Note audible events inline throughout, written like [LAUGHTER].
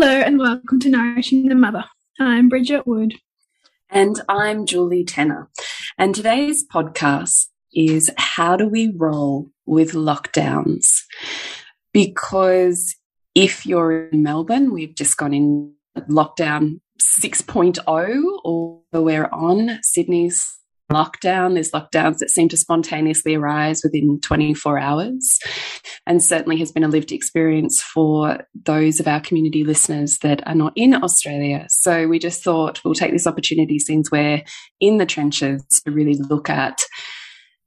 Hello, and welcome to Nourishing the Mother. I'm Bridget Wood. And I'm Julie Tenner. And today's podcast is how do we roll with lockdowns? Because if you're in Melbourne, we've just gone in lockdown 6.0 or we're on Sydney's lockdown. There's lockdowns that seem to spontaneously arise within 24 hours, and certainly has been a lived experience for those of our community listeners that are not in Australia. So we just thought we'll take this opportunity since we're in the trenches to really look at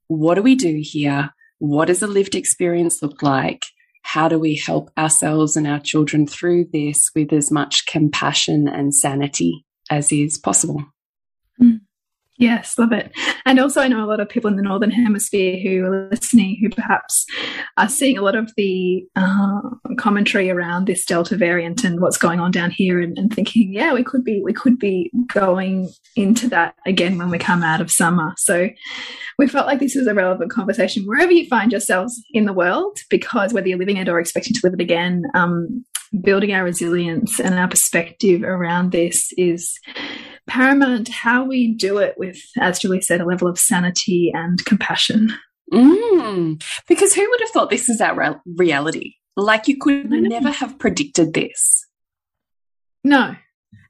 what do we do here? What does a lived experience look like? How do we help ourselves and our children through this with as much compassion and sanity as is possible? Yes, love it. And also, I know a lot of people in the Northern Hemisphere who are listening who perhaps are seeing a lot of the uh, commentary around this Delta variant and what's going on down here, and, and, thinking, yeah, we could be we could be going into that again when we come out of summer. So we felt like this was a relevant conversation wherever you find yourselves in the world, because whether you're living it or expecting to live it again, um, building our resilience and our perspective around this is paramount how we do it with, as Julie said, a level of sanity and compassion. Mm, because who would have thought this is our re reality? Like you could never have predicted this. No.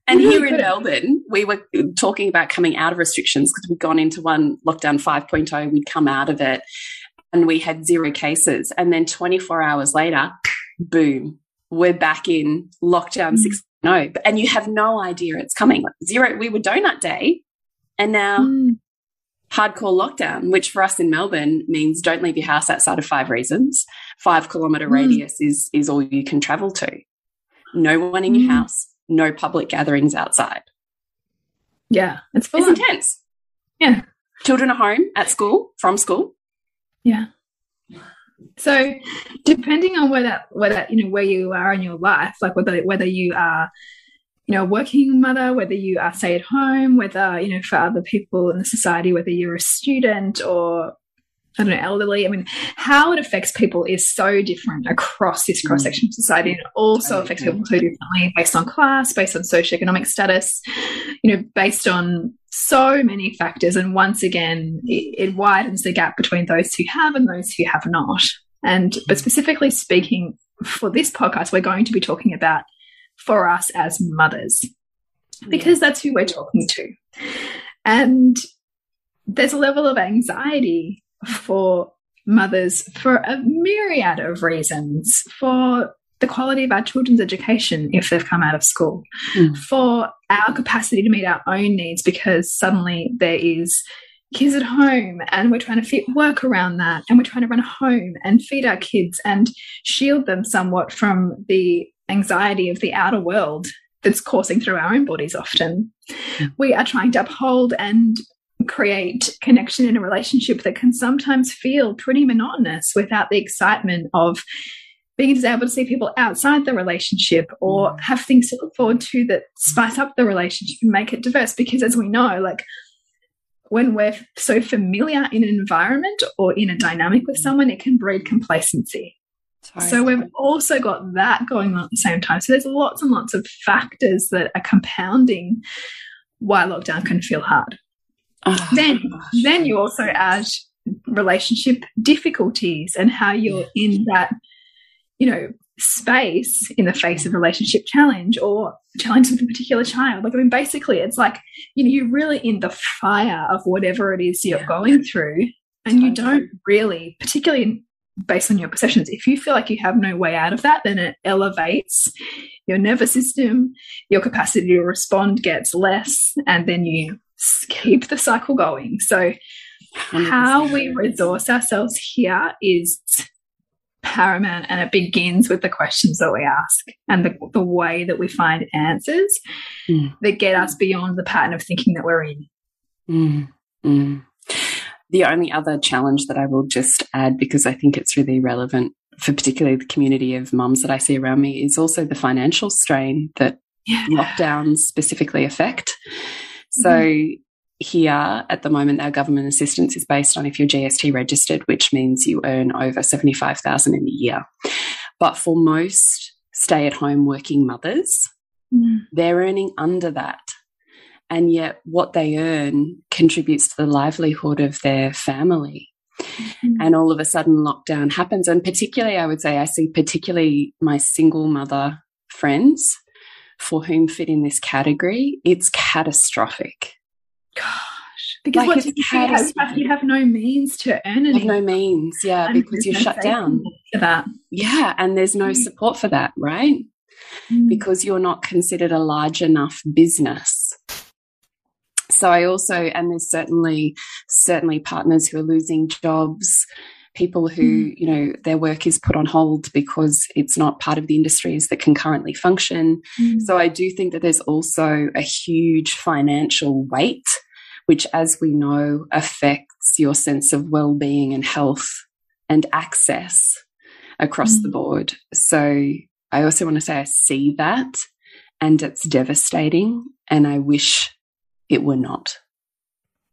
And here in Melbourne, we were talking about coming out of restrictions because we'd gone into one lockdown 5.0, we'd come out of it and we had zero cases. And then 24 hours later, boom, we're back in lockdown mm. 6 no, and you have no idea it's coming. Like zero, we were donut day, and now mm. hardcore lockdown, which for us in Melbourne means don't leave your house outside of five reasons. Five kilometer mm. radius is is all you can travel to. No one in mm. your house. No public gatherings outside. Yeah, it's, it's intense. Yeah, children are home at school from school. Yeah. So, depending on whether whether you know where you are in your life, like whether whether you are you know a working mother, whether you are stay at home, whether you know for other people in the society, whether you're a student or I don't know, elderly. I mean, how it affects people is so different across this hmm. cross section of society. And it also affects people so differently based on class, based on socioeconomic status, you know, based on so many factors. And once again, it, it widens the gap between those who have and those who have not. And, but hmm. specifically speaking for this podcast, we're going to be talking about for us as mothers, because that's who we're talking to. And there's a level of anxiety for mothers for a myriad of reasons for the quality of our children's education if they've come out of school, mm. for our capacity to meet our own needs because suddenly there is kids at home and we're trying to fit work around that and we're trying to run a home and feed our kids and shield them somewhat from the anxiety of the outer world that's coursing through our own bodies often. Mm. We are trying to uphold and create connection in a relationship that can sometimes feel pretty monotonous without the excitement of being able to see people outside the relationship or mm. have things to look forward to that spice up the relationship and make it diverse because as we know like when we're so familiar in an environment or in a dynamic with someone, it can breed complacency. Sorry. So we've also got that going on at the same time. So there's lots and lots of factors that are compounding why lockdown can feel hard. Oh, then, then you also add relationship difficulties and how you're in that, you know, space in the face of relationship challenge or challenge with a particular child. Like, I mean, basically, it's like, you know, you're really in the fire of whatever it is you're yeah. going through, and totally. you don't really, particularly based on your perceptions, if you feel like you have no way out of that, then it elevates your nervous system, your capacity to respond gets less, and then you keep the cycle going. So, 100%. how we resource ourselves here is paramount and it begins with the questions that we ask and the, the way that we find answers mm. that get us beyond the pattern of thinking that we're in. Mm. Mm. The only other challenge that I will just add, because I think it's really relevant for particularly the community of mums that I see around me, is also the financial strain that yeah. lockdowns specifically affect. So -hmm here at the moment, our government assistance is based on if you're GST registered, which means you earn over 75,000 in a year. But for most stay at home working mothers, mm. they're earning under that. And yet what they earn contributes to the livelihood of their family. Mm -hmm. And all of a sudden lockdown happens. And particularly, I would say, I see particularly my single mother friends for whom fit in this category, it's catastrophic Gosh, because like what you, have, you have no means to earn it. No means, yeah, and because you're shut down. For that, yeah, and there's no mm. support for that, right? Mm. Because you're not considered a large enough business. So I also, and there's certainly certainly partners who are losing jobs people who, mm. you know, their work is put on hold because it's not part of the industries that can currently function. Mm. So I do think that there's also a huge financial weight, which, as we know, affects your sense of well being and health and access across mm. the board. So I also want to say I see that and it's devastating and I wish it were not.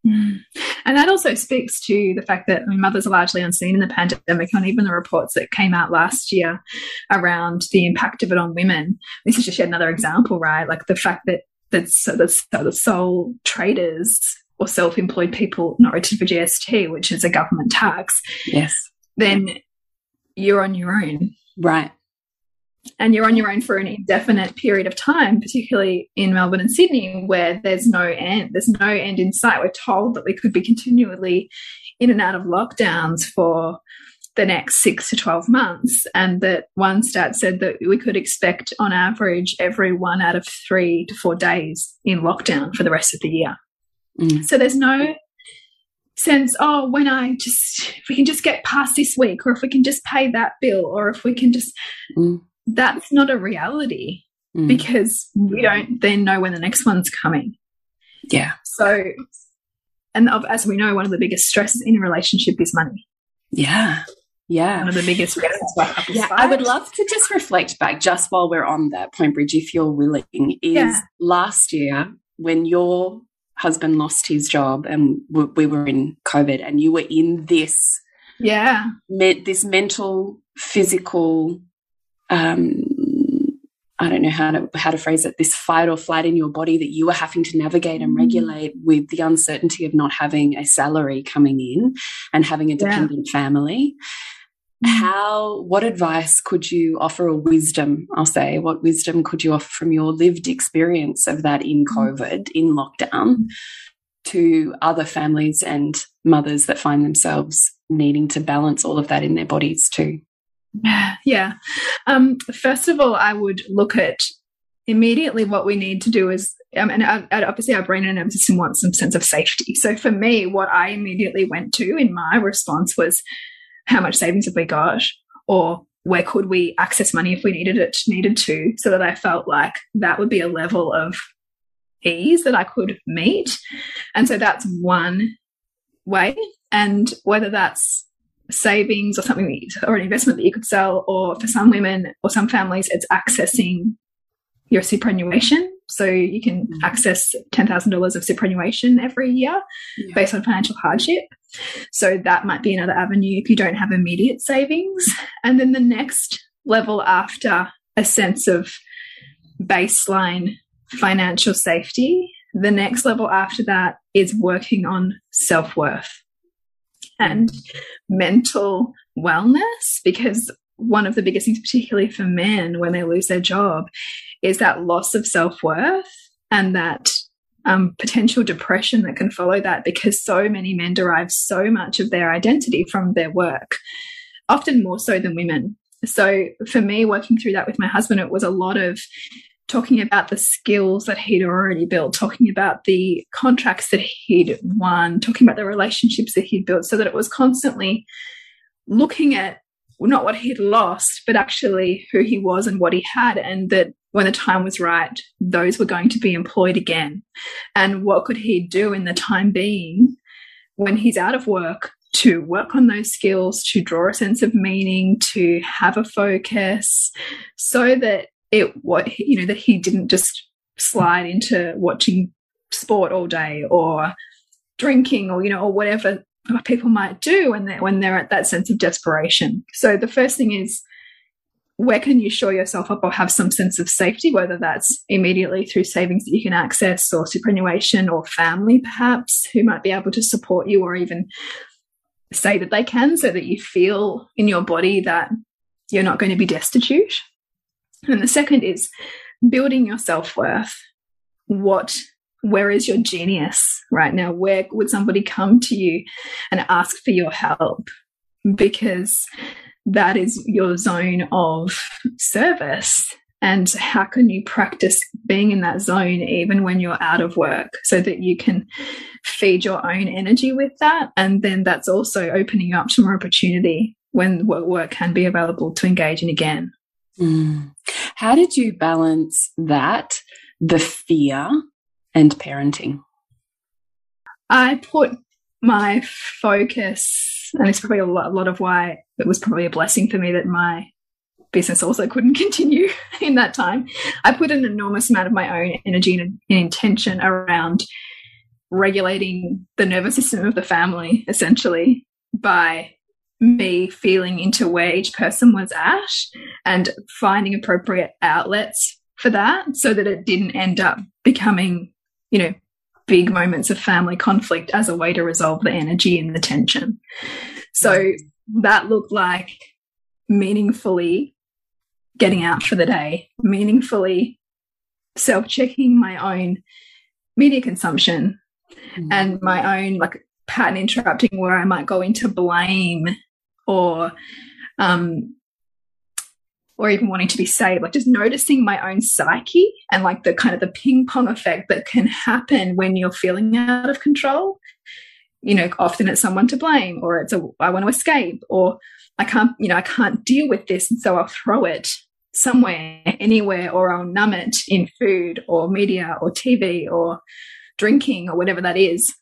Mm. And that also speaks to the fact that I mean, mothers are largely unseen in the pandemic, and even the reports that came out last year around the impact of it on women. This is just yet another example, right? Like the fact that that's the, the sole traders or self-employed people not registered for GST, which is a government tax. Yes. Then you're on your own. Right and you're on your own for an indefinite period of time, particularly in Melbourne and Sydney, where there's no end, there's no end in sight. We're told that we could be continually in and out of lockdowns for the next six to 12 months. And that one stat said that we could expect, on average, every one out of three to four days in lockdown for the rest of the year. Mm. So there's no sense, oh, when I just, if we can just get past this week, or if we can just pay that bill, or if we can just. Mm that's not a reality mm. because we don't then know when the next one's coming. Yeah. So, and as we know, one of the biggest stresses in a relationship is money. Yeah. Yeah. One of the biggest why Yeah, I would love to just reflect back just while we're on that point, Bridge, if you're willing, is yeah. last year when your husband lost his job and we were in COVID and you were in this yeah me this mental physical um, I don't know how to how to phrase it, this fight or flight in your body that you are having to navigate and mm. regulate with the uncertainty of not having a salary coming in and having a dependent yeah. family. Mm. How what advice could you offer or wisdom, I'll say, what wisdom could you offer from your lived experience of that in mm. COVID, in lockdown, to other families and mothers that find themselves needing to balance all of that in their bodies too? [LAUGHS] Yeah. Um, first of all, I would look at immediately what we need to do is, um, and uh, obviously our brain and nervous system wants some sense of safety. So for me, what I immediately went to in my response was, how much savings have we got? Or where could we access money if we needed it, needed to, so that I felt like that would be a level of ease that I could meet. And so that's one way. And whether that's savings or something or an investment that you could sell or for some women or some families it's accessing your superannuation So you can mm -hmm. access $10,000 of superannuation every year yeah. based on financial hardship. So that might be another avenue if you don't have immediate savings. And then the next level after a sense of baseline financial safety, the next level after that is working on self worth and mental wellness because one of the biggest things, particularly for men when they lose their job, is that loss of self worth and that um, potential depression that can follow that because so many men derive so much of their identity from their work, often more so than women. So for me, working through that with my husband, it was a lot of talking about the skills that he'd already built, talking about the contracts that he'd won, talking about the relationships that he'd built, so that it was constantly looking at not what he'd lost, but actually who he was and what he had, and that when the time was right, those were going to be employed again. And what could he do in the time being when he's out of work to work on those skills, to draw a sense of meaning, to have a focus, so that it what you know that he didn't just slide into watching sport all day or drinking or you know or whatever people might do when they're when they're at that sense of desperation. So the first thing is where can you shore yourself up or have some sense of safety, whether that's immediately through savings that you can access or superannuation or family perhaps who might be able to support you or even say that they can so that you feel in your body that you're not going to be destitute. And the second is building your self-worth. What where is your genius right now? Where would somebody come to you and ask for your help? Because that is your zone of service. And how can you practice being in that zone even when you're out of work so that you can feed your own energy with that? And then that's also opening up to more opportunity when work can be available to engage in again. Mm. How did you balance that, the fear and parenting? I put my focus, and it's probably a lot, a lot of why it was probably a blessing for me that my business also couldn't [LAUGHS] continue in that time. I put an enormous amount of my own energy and, and intention around regulating the nervous system of the family, essentially, by me feeling into where each person was at and finding appropriate outlets for that so that it didn't end up becoming you know, big moments of family conflict as a way to resolve the energy and the tension. So that looked like meaningfully getting out for the day, meaningfully self checking my own media consumption mm. and my own like pattern interrupting where I might go into blame or um, or even wanting to be saved, like just noticing my own psyche and like the kind of the ping pong effect that can happen when you're feeling out of control. You know, often it's someone to blame, or it's a I want to escape, or I can't, you know, I can't deal with this, and so I'll throw it somewhere, anywhere, or I'll numb it in food or media or TV or drinking or whatever that is.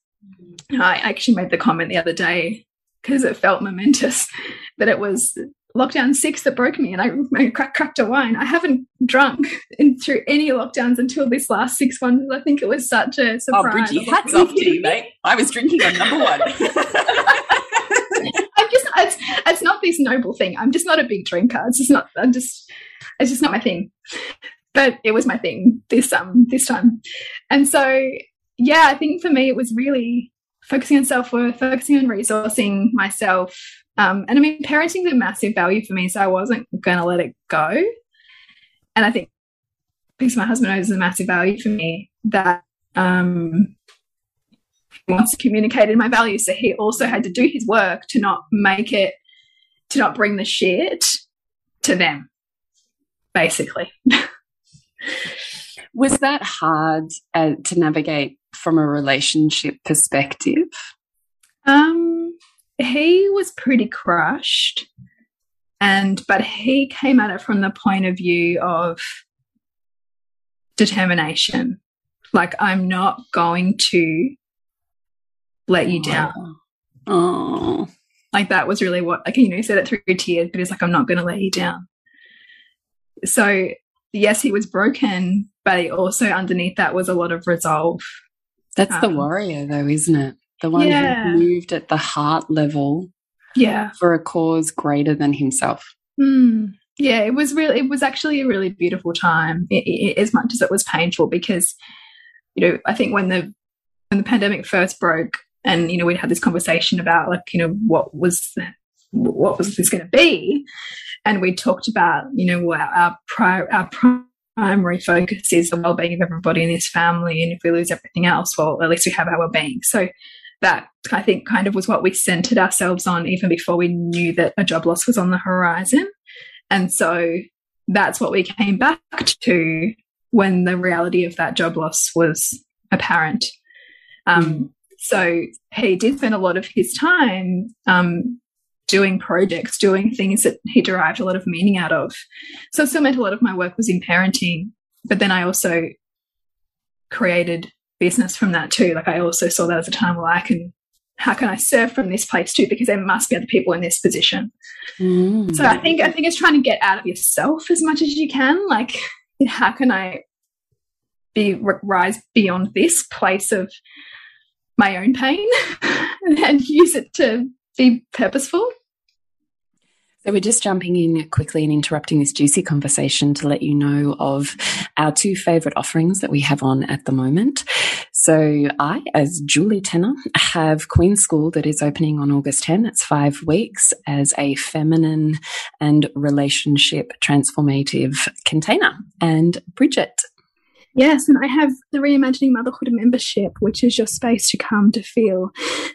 I actually made the comment the other day because it felt momentous [LAUGHS] that it was lockdown six that broke me and I, I cracked a wine. I haven't drunk in, through any lockdowns until this last six ones. I think it was such a surprise. Oh, Bridgie, hats off to you, mate. I was drinking on number one. [LAUGHS] I'm just, it's, it's not this noble thing. I'm just not a big drinker. It's just not, I'm just, it's just not my thing. But it was my thing this, um, this time. And so, yeah, I think for me, it was really focusing on self-worth, focusing on resourcing myself, um, and I mean, parenting is a massive value for me, so I wasn't going to let it go. And I think because my husband knows is a massive value for me that um, he wants to communicate in my values. So he also had to do his work to not make it, to not bring the shit to them, basically. [LAUGHS] Was that hard uh, to navigate from a relationship perspective? Um, he was pretty crushed and but he came at it from the point of view of determination. Like i'm not going to let you down. Oh. Like that was really what like you know he said it through tears but he's like i'm not going to let you down. So yes he was broken but he also underneath that was a lot of resolve. That's um, the warrior, though, isn't it? The one yeah. who moved at the heart level, yeah, for a cause greater than himself. Mm. Yeah, it was really. It was actually a really beautiful time, it, it, as much as it was painful, because you know I think when the when the pandemic first broke, and you know we'd had this conversation about like you know what was what was this going to be, and we talked about you know our our, prior, our primary focus is the well-being of everybody in this family and if we lose everything else well at least we have our well-being. So that i think kind of was what we centered ourselves on even before we knew that a job loss was on the horizon. And so that's what we came back to when the reality of that job loss was apparent. Um, mm. so he did spend a lot of his time um, doing projects, doing things that he derived a lot of meaning out of. So I still meant a lot of my work was in parenting, but then I also created business from that too. Like I also saw that as a time where I can how can I serve from this place too? Because there must be other people in this position. Mm. So I think I think it's trying to get out of yourself as much as you can. Like, how can I be rise beyond this place of my own pain [LAUGHS] and use it to be purposeful. So we're just jumping in quickly and interrupting this juicy conversation to let you know of our two favorite offerings that we have on at the moment. So I, as Julie Tenner, have Queen School that is opening on August 10. It's five weeks as a feminine and relationship transformative container. And Bridget Yes, and I have the Reimagining Motherhood membership, which is your space to come to feel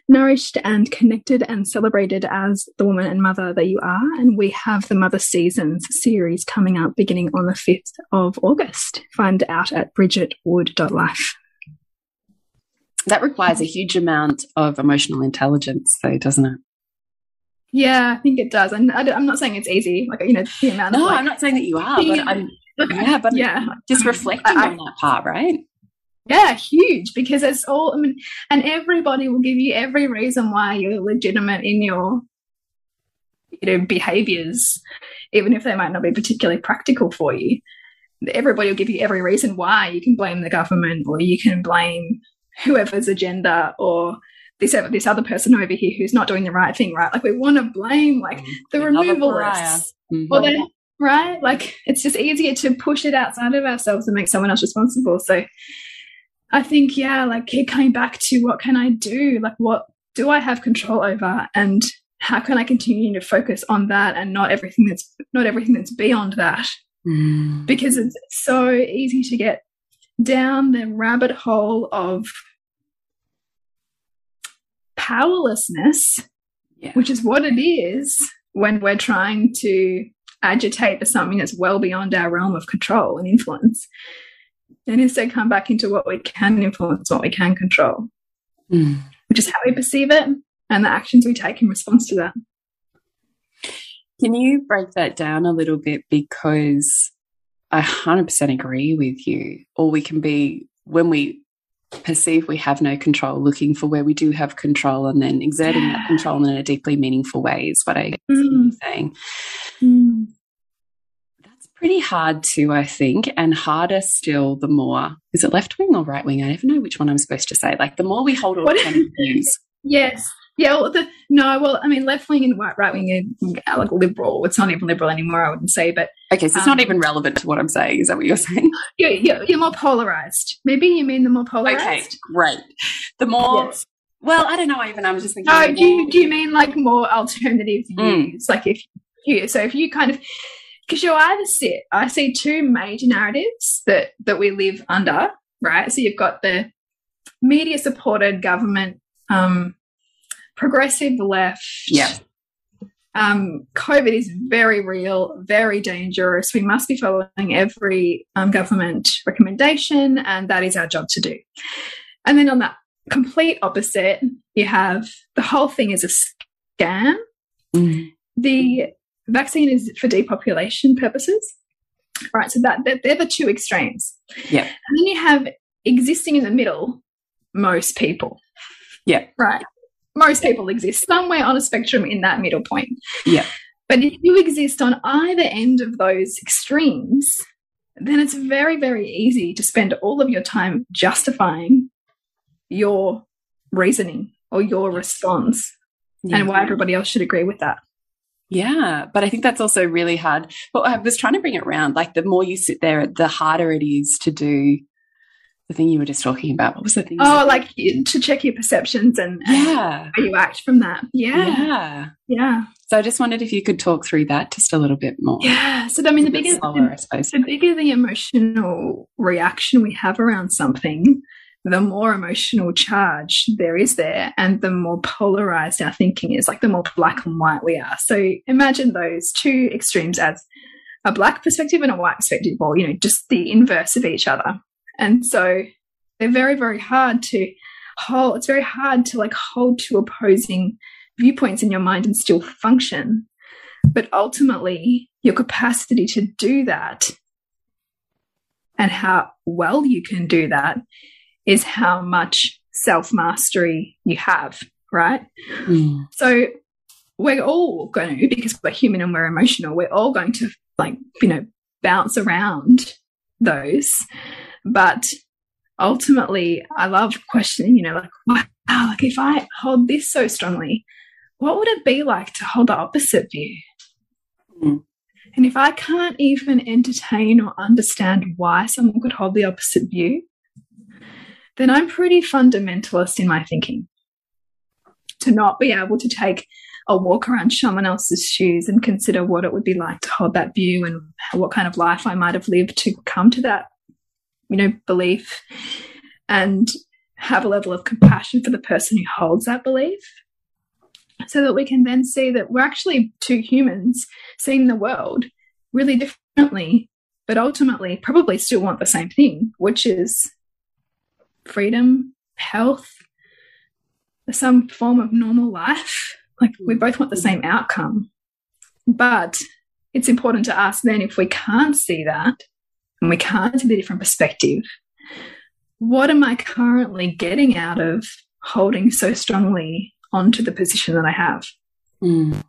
nourished and connected and celebrated as the woman and mother that you are. And we have the Mother Seasons series coming up beginning on the 5th of August. Find out at bridgetwood.life. That requires a huge amount of emotional intelligence, though, doesn't it? Yeah, I think it does. And I am not saying it's easy, like, you know, the amount No, like, I'm not saying that you are, but I'm yeah, but yeah, just reflecting I, on that part, right? Yeah, huge because it's all. I mean, and everybody will give you every reason why you're legitimate in your, you know, behaviors, even if they might not be particularly practical for you. Everybody will give you every reason why you can blame the government or you can blame whoever's agenda or this this other person over here who's not doing the right thing, right? Like we want to blame like mm, the removalists mm -hmm. or the right? Like it's just easier to push it outside of ourselves and make someone else responsible. So I think, yeah, like keep coming back to what can I do? Like what do I have control over? And how can I continue to focus on that and not everything that's not everything that's beyond that? Mm. Because it's so easy to get down the rabbit hole of powerlessness, yeah. which is what it is when we're trying to agitate for something that's well beyond our realm of control and influence and instead come back into what we can influence what we can control mm. which is how we perceive it and the actions we take in response to that can you break that down a little bit because i 100% agree with you or we can be when we perceive we have no control, looking for where we do have control, and then exerting that control in a deeply meaningful way is what I mm. saying. Mm. Pretty hard to, I think, and harder still the more is it left wing or right wing? I never know which one I'm supposed to say. Like the more we hold alternative views. [LAUGHS] Yes. Yeah, well, the, no, well, I mean, left wing and right wing are like liberal. It's not even liberal anymore, I wouldn't say. But okay, so it's um, not even relevant to what I'm saying. Is that what you're saying? [LAUGHS] You're, you're, you're more polarized. Maybe you mean the more polarized. Okay, great. The more. Yes. Well, I don't know. Even I was just thinking. Oh, do you, do you mean like more alternative mm. views? Like if you so if you kind of because you either sit, I see two major narratives that that we live under, right? So you've got the media supported government um, progressive left. Yeah. Um, COVID is very real, very dangerous. We must be following every um, government recommendation, and that is our job to do. And then on that complete opposite, you have the whole thing is a scam. Mm. The vaccine is for depopulation purposes, right? So that they're the two extremes. Yeah. And then you have existing in the middle, most people. Yeah. Right most people exist somewhere on a spectrum in that middle point. Yeah. But if you exist on either end of those extremes, then it's very, very easy to spend all of your time justifying your reasoning or your response yeah. and why everybody else should agree with that. Yeah, but I think that's also really hard. But I was trying to bring it around. Like the more you sit there, the harder it is to do the thing you were just talking about. What was the thing? Oh, like to check your perceptions and, yeah, how you act from that. Yeah, yeah, yeah. So I just wondered if you could talk through that just a little bit more. Yeah. So I mean, the bigger, slower, the, I suppose. the bigger the emotional reaction we have around something, the more emotional charge there is there and the more polarized our thinking is, like the more black and white we are. So imagine those two extremes as a black perspective and a white perspective, or, you know, just the inverse of each other. And so they're very, very hard to hold. It's very hard to like hold two opposing viewpoints in your mind and still function. But ultimately, your capacity to do that and how well you can do that is how much self mastery you have, right? Mm. So we're all going to, because we're human and we're emotional, we're all going to like, you know, bounce around those. But ultimately, I love questioning, you know, like, wow, like if I hold this so strongly, what would it be like to hold the opposite view? Mm. And if I can't even entertain or understand why someone could hold the opposite view, then I'm pretty fundamentalist in my thinking. To not be able to take a walk around someone else's shoes and consider what it would be like to hold that view and what kind of life I might have lived to come to that, you know, belief and have a level of compassion for the person who holds that belief so that we can then see that we're actually two humans seeing the world really differently, but ultimately probably still want the same thing, which is freedom, health, some form of normal life. [LAUGHS] Like we both want the same outcome. But it's important to ask then if we can't see that and we can't see the different perspective, what am I currently getting out of holding so strongly onto the position that I have? Mm.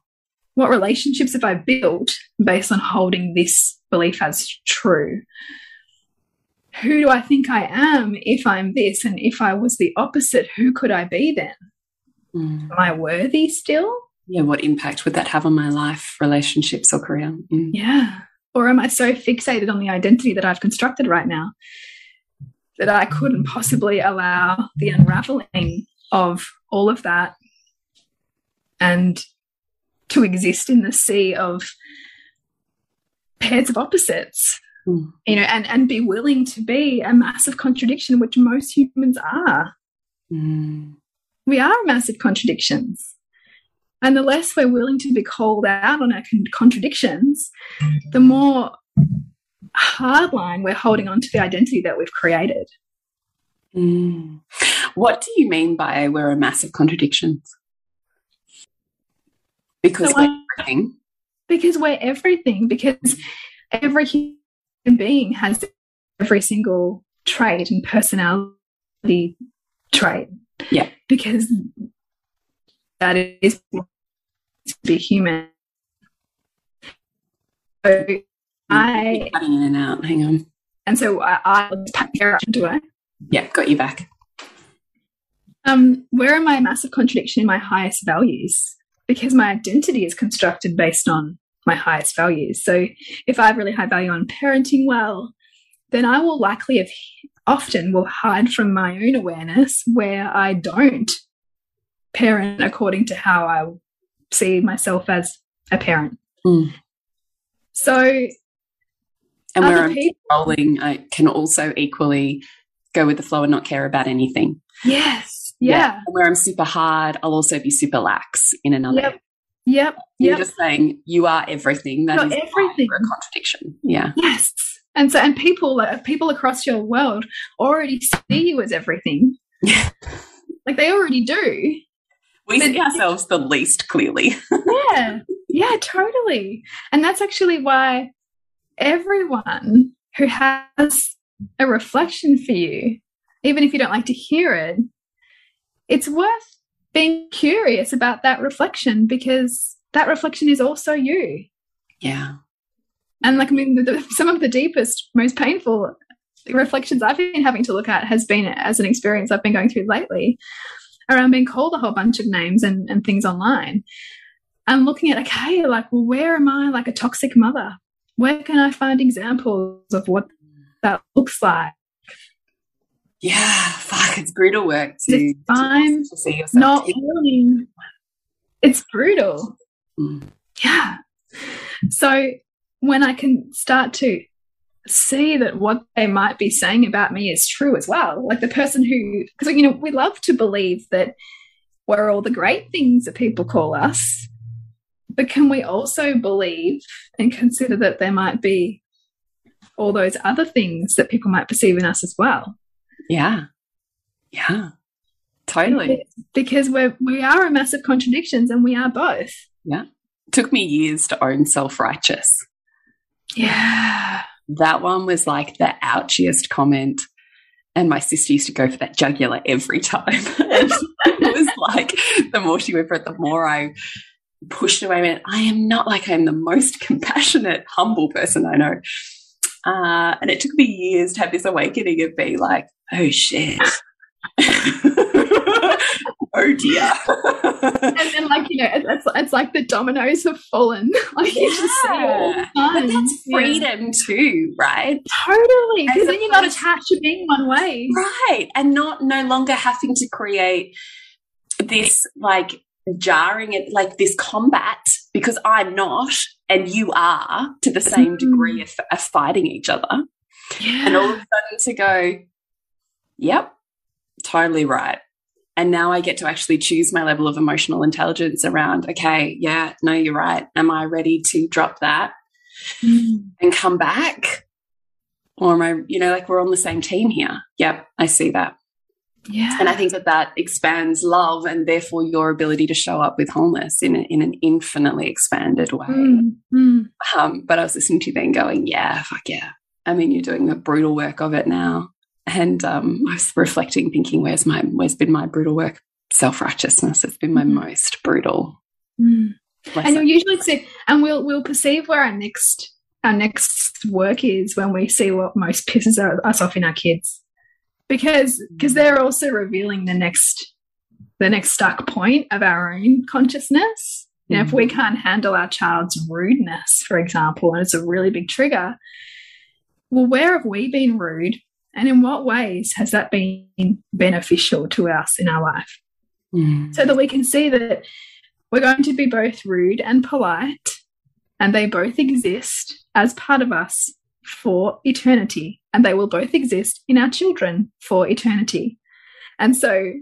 What relationships have I built based on holding this belief as true? Who do I think I am if I'm this? And if I was the opposite, who could I be then? Mm. Am I worthy still? Yeah, what impact would that have on my life, relationships, or career? Mm. Yeah. Or am I so fixated on the identity that I've constructed right now that I couldn't possibly allow the unraveling of all of that and to exist in the sea of pairs of opposites? Mm. You know, and and be willing to be a massive contradiction, which most humans are. Mm. We are massive contradictions. And the less we're willing to be called out on our contradictions, the more hardline we're holding on to the identity that we've created. Mm. What do you mean by we're a massive contradiction? Because so we're everything. Because we're everything. Because every being has every single trait and personality trait. Yeah. Because that is to be human. So I cutting in and out. Hang on. And so I, I do I? Yeah, got you back. Um, where am I a massive contradiction in my highest values? Because my identity is constructed based on my highest values. So if I have really high value on parenting well, then I will likely have often will hide from my own awareness where I don't parent according to how I see myself as a parent. Mm. So and where I'm controlling, I can also equally go with the flow and not care about anything. Yes. Yeah. yeah. where I'm super hard, I'll also be super lax in another yep. Yep. You're just saying you are everything. That You're is everything. a contradiction. Yeah. Yes. And so, and people, uh, people across your world already see you as everything. [LAUGHS] like they already do. We see ourselves the least clearly. [LAUGHS] yeah. Yeah, totally. And that's actually why everyone who has a reflection for you, even if you don't like to hear it, it's worth being curious about that reflection because that reflection is also you. Yeah. and like I mean, the, the, some of the deepest, most painful reflections I've been having to look at has been as an experience I've been going through lately around being called a whole bunch of names and, and things online and looking at okay like well where am i like a toxic mother where can i find examples of what that looks like yeah fuck it's brutal work to, I'm to see yourself not willing it's brutal mm. yeah so when i can start to see that what they might be saying about me is true as well. Like the person who, because, you know, we love to believe that we're all the great things that people call us. But can we also believe and consider that there might be all those other things that people might perceive in us as well? Yeah. Yeah. Totally. Because, because we're we are a massive contradictions and we are both. Yeah. Took me years to own self-righteous. Yeah that one was like the ouchiest comment. And my sister used to go for that jugular every time. [LAUGHS] it was like, the more she went for it, the more I pushed away. And I am not like I'm the most compassionate, humble person I know. Uh, and it took me years to have this awakening of being like, oh shit. [LAUGHS] oh dear. and then, like, you know, it's, it's like the dominoes have fallen. [LAUGHS] Like, yeah. you just see all But that's freedom yeah. too, right? Totally. Because then you're not attached to being one way. Right. And not no longer having to create this, like, jarring it, like this combat because I'm not and you are to the same degree mm. of, of fighting each other. Yeah. And all of a sudden to go, yep, totally right. And now I get to actually choose my level of emotional intelligence around, okay, yeah, no, you're right. Am I ready to drop that mm. and come back? Or am I, you know, like we're on the same team here? Yep, I see that. Yeah. And I think that that expands love and therefore your ability to show up with wholeness in, a, in an infinitely expanded way. Mm. Mm. Um, but I was listening to you then going, yeah, fuck yeah. I mean, you're doing the brutal work of it now. And um, I was reflecting, thinking, where's my, where's been my brutal work? Self righteousness. It's been my mm. most brutal. Mm. And you'll usually see, and we'll we'll perceive where our next our next work is when we see what most pisses us off in our kids, because because mm. they're also revealing the next the next stuck point of our own consciousness. You know, if we mm. can't handle our child's rudeness, for example, and it's a really big trigger, well, where have we been rude and in what ways has that been beneficial to us in our life? Mm. So that we can see that we're going to be both rude and polite, and they both exist as part of us for eternity, and they will both exist in our children for eternity. And so,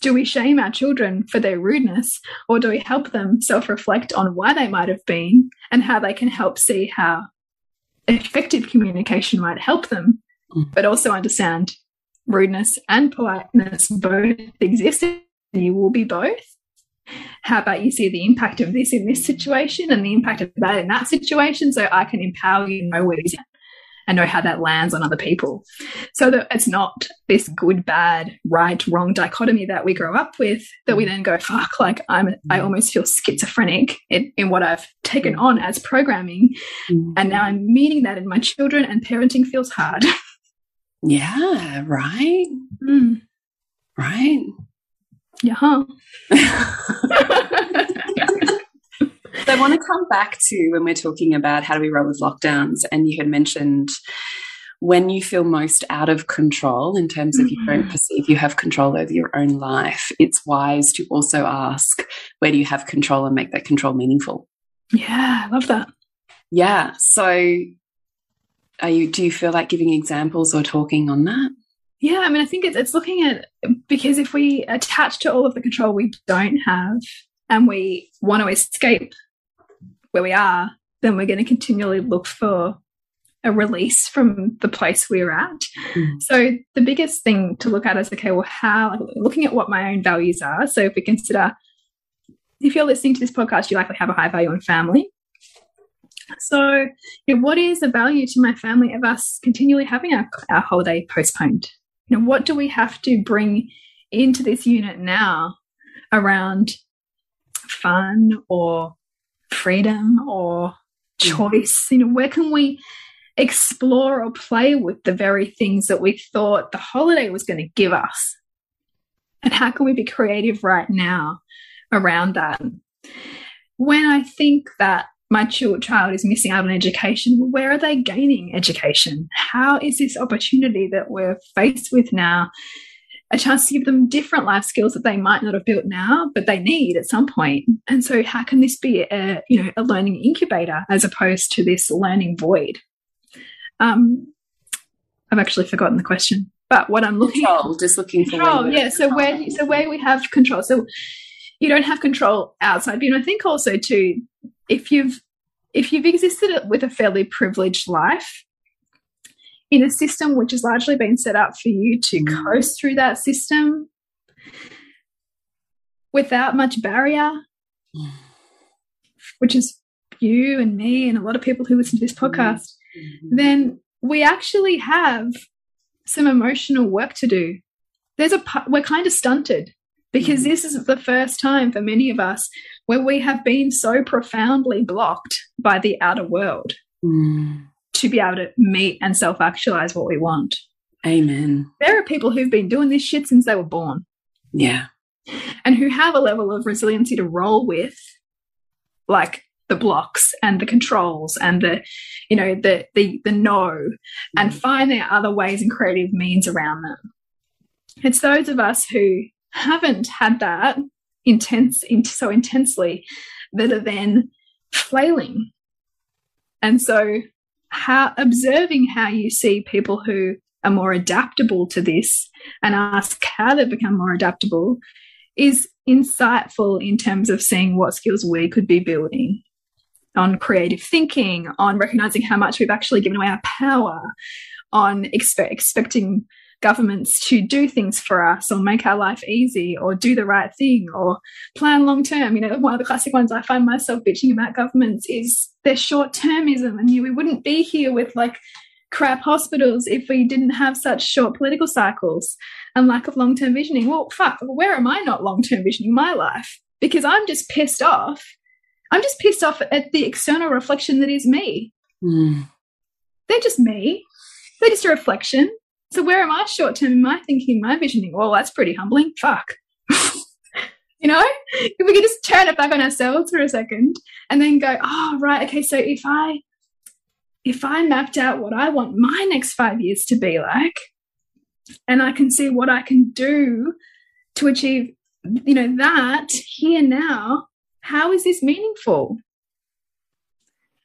do we shame our children for their rudeness, or do we help them self reflect on why they might have been and how they can help see how effective communication might help them Mm. but also understand rudeness and politeness both exist and you will be both. How about you see the impact of this in this situation and the impact of that in that situation so I can empower you know where and know how that lands on other people. So that it's not this good, bad, right, wrong dichotomy that we grow up with that we then go, fuck, like I'm I mm. almost feel schizophrenic in, in what I've taken mm. on as programming. And now I'm meeting that in my children and parenting feels hard. [LAUGHS] Yeah, right. Mm. Right. Yeah. [LAUGHS] so I want to come back to when we're talking about how do we roll with lockdowns, and you had mentioned when you feel most out of control in terms of mm -hmm. you don't perceive you have control over your own life, it's wise to also ask where do you have control and make that control meaningful. Yeah, I love that. Yeah. So are you do you feel like giving examples or talking on that yeah i mean i think it's, it's looking at because if we attach to all of the control we don't have and we want to escape where we are then we're going to continually look for a release from the place we're at mm. so the biggest thing to look at is okay well how like, looking at what my own values are so if we consider if you're listening to this podcast you likely have a high value on family so, you know, what is the value to my family of us continually having our, our holiday postponed? You know, what do we have to bring into this unit now around fun or freedom or mm. choice? You know, where can we explore or play with the very things that we thought the holiday was going to give us? And how can we be creative right now around that? When I think that my child is missing out on education, where are they gaining education? How is this opportunity that we're faced with now a chance to give them different life skills that they might not have built now, but they need at some point. And so, how can this be a you know a learning incubator as opposed to this learning void? Um, I've actually forgotten the question, but what I'm looking control, just looking for control. Yeah. So where so where we have control, so you don't have control outside. But you know, I think also too, if you've if you've existed with a fairly privileged life in a system which has largely been set up for you to mm. coast through that system without much barrier, mm. [SIGHS] which is you and me and a lot of people who listen to this mm. podcast, mm-hmm. then we actually have some emotional work to do. There's a we're kind of stunted because mm. this is the first time for many of us where we have been so profoundly blocked by the outer world. Mm to be able to meet and self actualize what we want. Amen. There are people who've been doing this shit since they were born. Yeah. And who have a level of resiliency to roll with, like the blocks and the controls and the, you know, the the the no, and mm. find their other ways and creative means around them. It's those of us who haven't had that intense so intensely that are then flailing. And so how observing how you see people who are more adaptable to this and ask how they've become more adaptable is insightful in terms of seeing what skills we could be building on creative thinking, on recognizing how much we've actually given away our power, on expe expecting governments to do things for us or make our life easy or do the right thing or plan long term. You know, one of the classic ones I find myself bitching about governments is their short termism. And you, we wouldn't be here with like crap hospitals if we didn't have such short political cycles and lack of long term visioning. Well, fuck, where am I not long term visioning my life? Because I'm just pissed off. I'm just pissed off at the external reflection that is me. Mm. They're just me. They're just a reflection. So where am I short term in my thinking, my visioning? Well, that's pretty humbling. Fuck. [LAUGHS] you know, if we could just turn it back on ourselves for a second and then go, oh right, okay, so if I if I mapped out what I want my next five years to be like, and I can see what I can do to achieve, you know, that here now, how is this meaningful?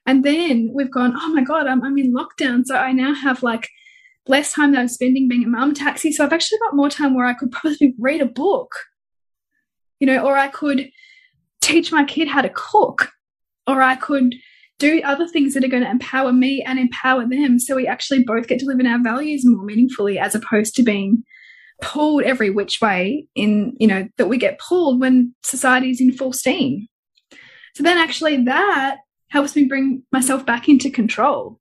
And then we've gone, oh my God, I'm, I'm in lockdown. So I now have like less time that I'm spending being a mum taxi. So I've actually got more time where I could [LAUGHS] probably read a book, you know, or I could teach my kid how to cook, or I could do other things that are going to empower me and empower them. So we actually both get to live in our values more meaningfully as opposed to being pulled every which way in, you know, that we get pulled when society is in full steam. So then actually that helps me bring myself back into control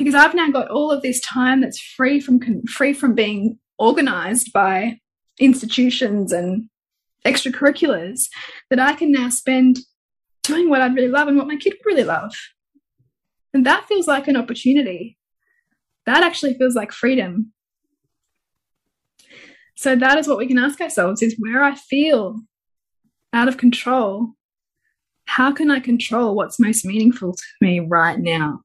because I've now got all of this time that's free from free from being organized by institutions and extracurriculars that I can now spend doing what I'd really love and what my kid would really love. And that feels like an opportunity. That actually feels like freedom. So that is what we can ask ourselves is where I feel out of control, how can I control what's most meaningful to me right now?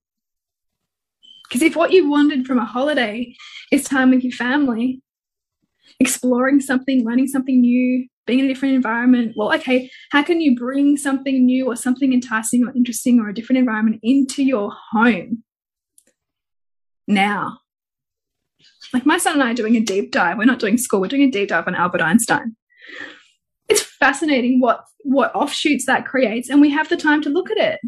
Because if what you wanted from a holiday is time with your family, exploring something, learning something new, being in a different environment, well, okay, how can you bring something new or something enticing or interesting or a different environment into your home now? Like my son and I are doing a deep dive. We're not doing school, we're doing a deep dive on Albert Einstein. It's fascinating what what offshoots that creates, and we have the time to look at it.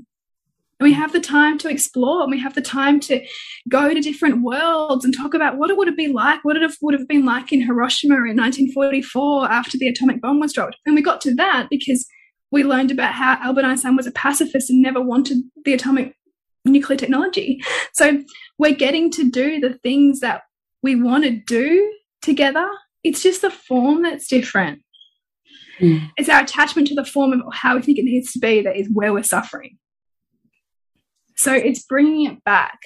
And we have the time to explore and we have the time to go to different worlds and talk about what it would have been like, what it have, would have been like in Hiroshima in 1944 after the atomic bomb was dropped. And we got to that because we learned about how Albert Einstein was a pacifist and never wanted the atomic nuclear technology. So we're getting to do the things that we want to do together. It's just the form that's different. Mm. It's our attachment to the form of how we think it needs to be that is where we're suffering. So it's bringing it back.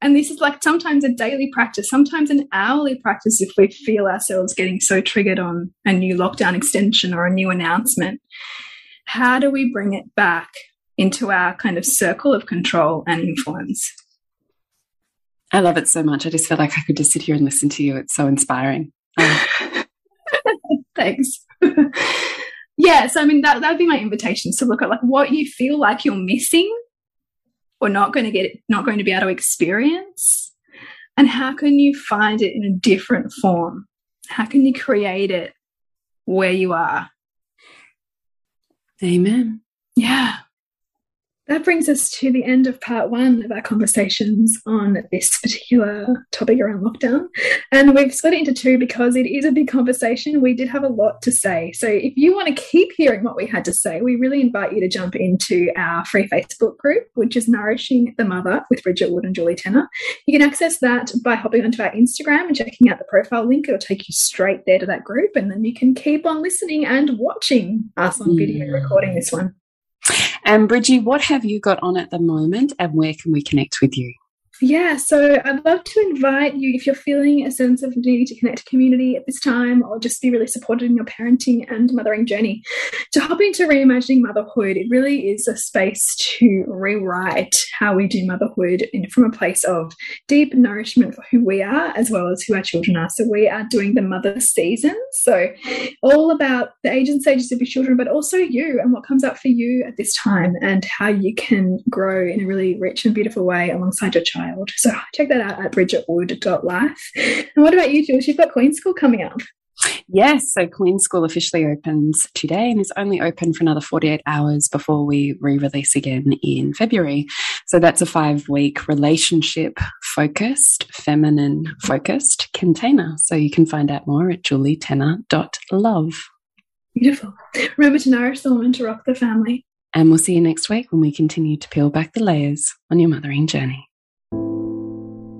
And this is like sometimes a daily practice, sometimes an hourly practice if we feel ourselves getting so triggered on a new lockdown extension or a new announcement. How do we bring it back into our kind of circle of control and influence? I love it so much. I just feel like I could just sit here and listen to you. It's so inspiring. Um, [LAUGHS] Thanks. [LAUGHS] yeah, so I mean that that'd be my invitation to look at like what you feel like you're missing or not going to get not going to be able to experience and how can you find it in a different form? How can you create it where you are? Amen. Yeah. That brings us to the end of part one of our conversations on this particular topic around lockdown. And we've split it into two because it is a big conversation. We did have a lot to say. So if you want to keep hearing what we had to say, we really invite you to jump into our free Facebook group, which is Nourishing the Mother with Bridget Wood and Julie Tenner. You can access that by hopping onto our Instagram and checking out the profile link. It'll take you straight there to that group. And then you can keep on listening and watching us on video mm. recording this one. And Bridgie, what have you got on at the moment and where can we connect with you? Yeah, so I'd love to invite you if you're feeling a sense of needing to connect to community at this time or just be really supported in your parenting and mothering journey, to hop into reimagining motherhood. It really is a space to rewrite how we do motherhood in, from a place of deep nourishment for who we are as well as who our children are. So we are doing the mother season. So all about the age and stages of your children, but also you and what comes up for you at this time and how you can grow in a really rich and beautiful way alongside your child child. So check that out at bridgetwood.life. And what about you, Jules? You've got Queen School coming up. Yes, so Queen School officially opens today and is only open for another 48 hours before we re release again in February. So that's a five week relationship focused, feminine focused container. So you can find out more at julietenner.love. Beautiful. Remember to nourish the woman to rock the family. And we'll see you next week when we continue to peel back the layers on your mothering journey.